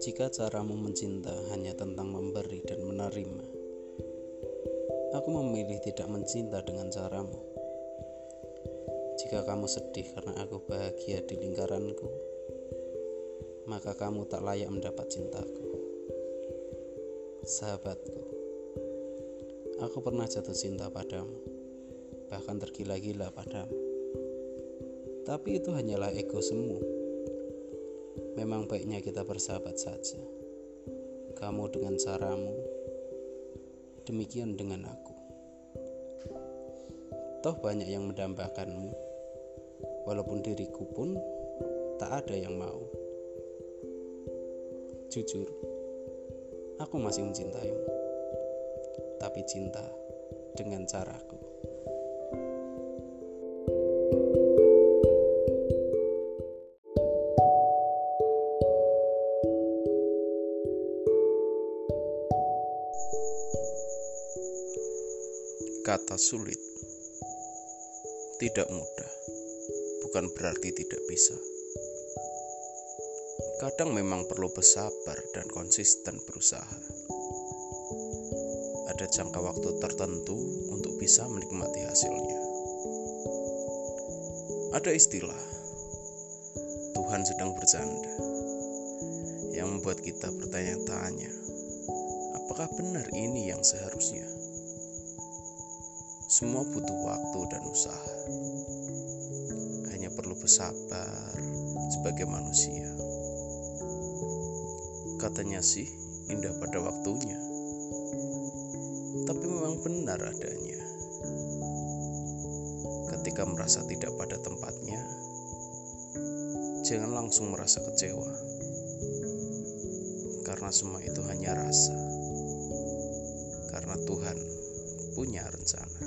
Jika caramu mencinta hanya tentang memberi dan menerima, aku memilih tidak mencinta dengan caramu. Jika kamu sedih karena aku bahagia di lingkaranku, maka kamu tak layak mendapat cintaku. Sahabatku, aku pernah jatuh cinta padamu, bahkan tergila-gila padamu. Tapi itu hanyalah ego semu Memang baiknya kita bersahabat saja. Kamu dengan caramu, demikian dengan aku. Toh banyak yang mendambakanmu, walaupun diriku pun tak ada yang mau. Jujur, aku masih mencintaimu, tapi cinta dengan caraku. Kata sulit tidak mudah, bukan berarti tidak bisa. Kadang memang perlu bersabar dan konsisten berusaha. Ada jangka waktu tertentu untuk bisa menikmati hasilnya. Ada istilah Tuhan sedang bercanda yang membuat kita bertanya-tanya, apakah benar ini yang seharusnya? Semua butuh waktu dan usaha. Hanya perlu bersabar sebagai manusia. Katanya sih indah pada waktunya. Tapi memang benar adanya. Ketika merasa tidak pada tempatnya, jangan langsung merasa kecewa. Karena semua itu hanya rasa karena Tuhan punya rencana.